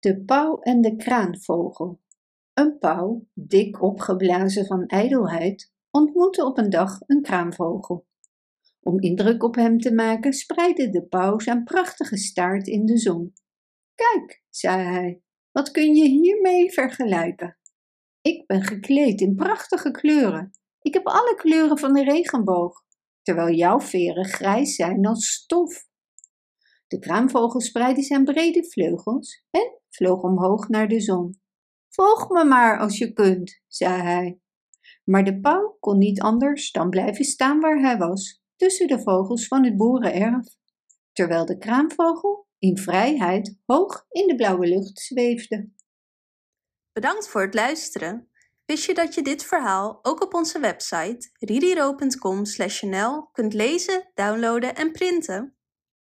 De pauw en de kraanvogel. Een pauw, dik opgeblazen van ijdelheid, ontmoette op een dag een kraanvogel. Om indruk op hem te maken, spreidde de pauw zijn prachtige staart in de zon. Kijk, zei hij, wat kun je hiermee vergelijken? Ik ben gekleed in prachtige kleuren. Ik heb alle kleuren van de regenboog, terwijl jouw veren grijs zijn als stof. De kraanvogel spreidde zijn brede vleugels en vloog omhoog naar de zon. Volg me maar als je kunt, zei hij. Maar de pauw kon niet anders dan blijven staan waar hij was, tussen de vogels van het boerenerf, terwijl de kraanvogel in vrijheid hoog in de blauwe lucht zweefde. Bedankt voor het luisteren. Wist je dat je dit verhaal ook op onze website ririro.com/nl kunt lezen, downloaden en printen?